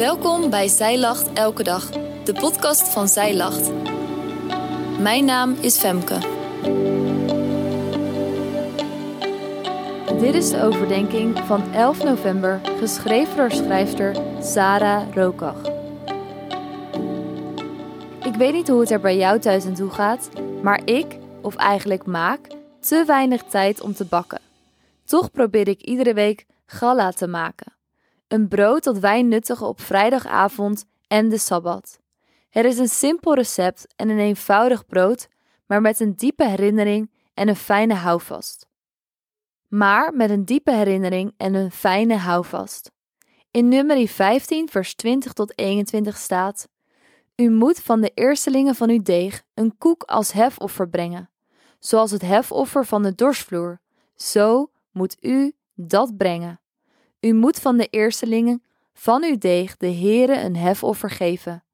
Welkom bij Zij Lacht Elke Dag, de podcast van Zij Lacht. Mijn naam is Femke. Dit is de overdenking van 11 november, geschreven door schrijfster Sarah Rokach. Ik weet niet hoe het er bij jou thuis aan toe gaat, maar ik, of eigenlijk maak, te weinig tijd om te bakken. Toch probeer ik iedere week galla te maken. Een brood dat wij nuttigen op vrijdagavond en de sabbat. Het is een simpel recept en een eenvoudig brood, maar met een diepe herinnering en een fijne houvast. Maar met een diepe herinnering en een fijne houvast. In nummer 15, vers 20 tot 21 staat: U moet van de eerstelingen van uw deeg een koek als hefoffer brengen, zoals het hefoffer van de dorsvloer. Zo moet u dat brengen. U moet van de eerstelingen van uw deeg de Heere een hefoffer geven,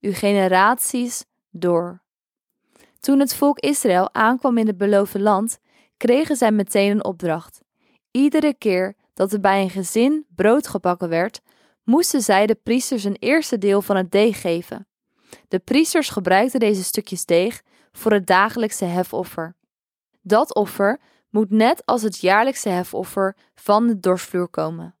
uw generaties door. Toen het volk Israël aankwam in het beloofde land, kregen zij meteen een opdracht. Iedere keer dat er bij een gezin brood gebakken werd, moesten zij de priesters een eerste deel van het deeg geven. De priesters gebruikten deze stukjes deeg voor het dagelijkse hefoffer. Dat offer moet net als het jaarlijkse hefoffer van de dorsvloer komen.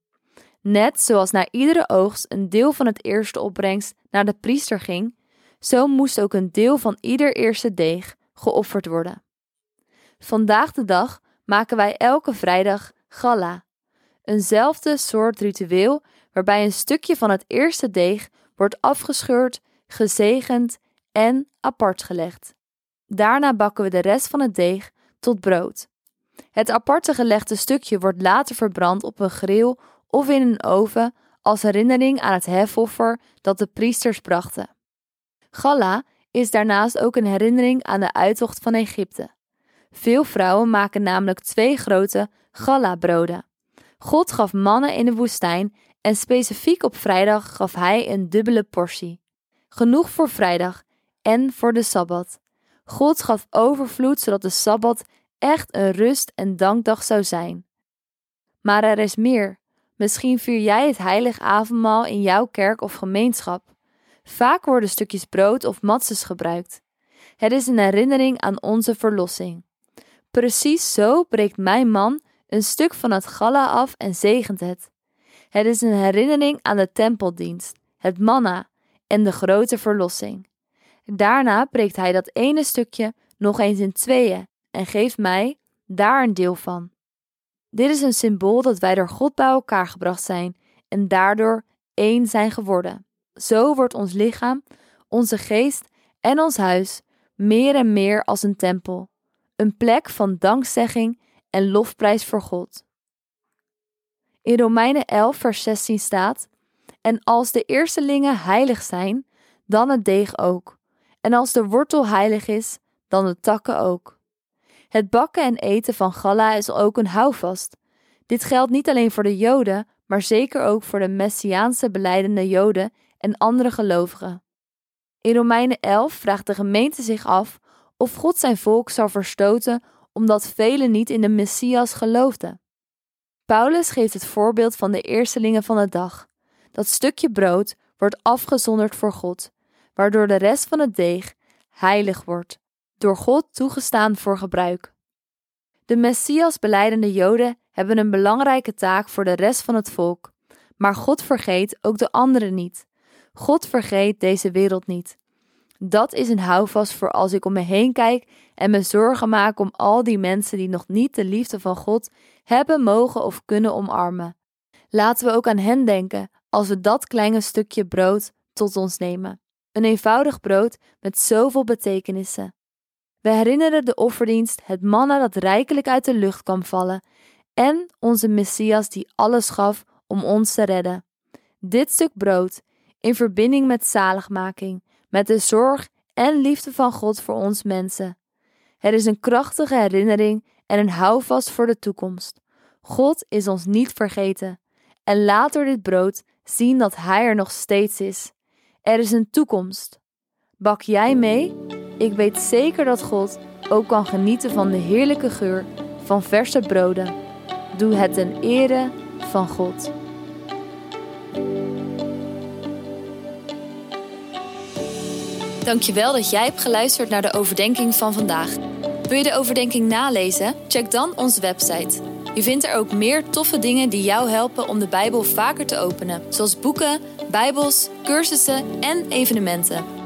Net zoals na iedere oogst een deel van het eerste opbrengst naar de priester ging, zo moest ook een deel van ieder eerste deeg geofferd worden. Vandaag de dag maken wij elke vrijdag galla, eenzelfde soort ritueel waarbij een stukje van het eerste deeg wordt afgescheurd, gezegend en apart gelegd. Daarna bakken we de rest van het deeg tot brood. Het aparte gelegde stukje wordt later verbrand op een grill of in een oven als herinnering aan het hefoffer dat de priesters brachten. Galla is daarnaast ook een herinnering aan de uittocht van Egypte. Veel vrouwen maken namelijk twee grote galla-broden. God gaf mannen in de woestijn en specifiek op vrijdag gaf hij een dubbele portie. Genoeg voor vrijdag en voor de sabbat. God gaf overvloed zodat de sabbat echt een rust- en dankdag zou zijn. Maar er is meer. Misschien vier jij het heilig avondmaal in jouw kerk of gemeenschap. Vaak worden stukjes brood of matzes gebruikt. Het is een herinnering aan onze verlossing. Precies zo breekt mijn man een stuk van het galla af en zegent het. Het is een herinnering aan de tempeldienst, het manna en de grote verlossing. Daarna breekt hij dat ene stukje nog eens in tweeën en geeft mij daar een deel van. Dit is een symbool dat wij door God bij elkaar gebracht zijn en daardoor één zijn geworden. Zo wordt ons lichaam, onze geest en ons huis meer en meer als een tempel, een plek van dankzegging en lofprijs voor God. In Romeinen 11, vers 16 staat: En als de eerstelingen heilig zijn, dan het deeg ook. En als de wortel heilig is, dan de takken ook. Het bakken en eten van galla is ook een houvast. Dit geldt niet alleen voor de Joden, maar zeker ook voor de Messiaanse beleidende Joden en andere gelovigen. In Romeinen 11 vraagt de gemeente zich af of God zijn volk zal verstoten omdat velen niet in de Messias geloofden. Paulus geeft het voorbeeld van de eerstelingen van de dag. Dat stukje brood wordt afgezonderd voor God, waardoor de rest van het deeg heilig wordt door God toegestaan voor gebruik. De Messias beleidende Joden hebben een belangrijke taak voor de rest van het volk, maar God vergeet ook de anderen niet. God vergeet deze wereld niet. Dat is een houvast voor als ik om me heen kijk en me zorgen maak om al die mensen die nog niet de liefde van God hebben, mogen of kunnen omarmen. Laten we ook aan hen denken als we dat kleine stukje brood tot ons nemen. Een eenvoudig brood met zoveel betekenissen. We herinneren de offerdienst, het manna dat rijkelijk uit de lucht kwam vallen, en onze Messias die alles gaf om ons te redden. Dit stuk brood, in verbinding met zaligmaking, met de zorg en liefde van God voor ons mensen. Het is een krachtige herinnering en een houvast voor de toekomst. God is ons niet vergeten. En laat door dit brood zien dat Hij er nog steeds is. Er is een toekomst. Bak jij mee? Ik weet zeker dat God ook kan genieten van de heerlijke geur van verse broden. Doe het ten ere van God. Dankjewel dat jij hebt geluisterd naar de overdenking van vandaag. Wil je de overdenking nalezen? Check dan onze website. Je vindt er ook meer toffe dingen die jou helpen om de Bijbel vaker te openen, zoals boeken, Bijbels, cursussen en evenementen.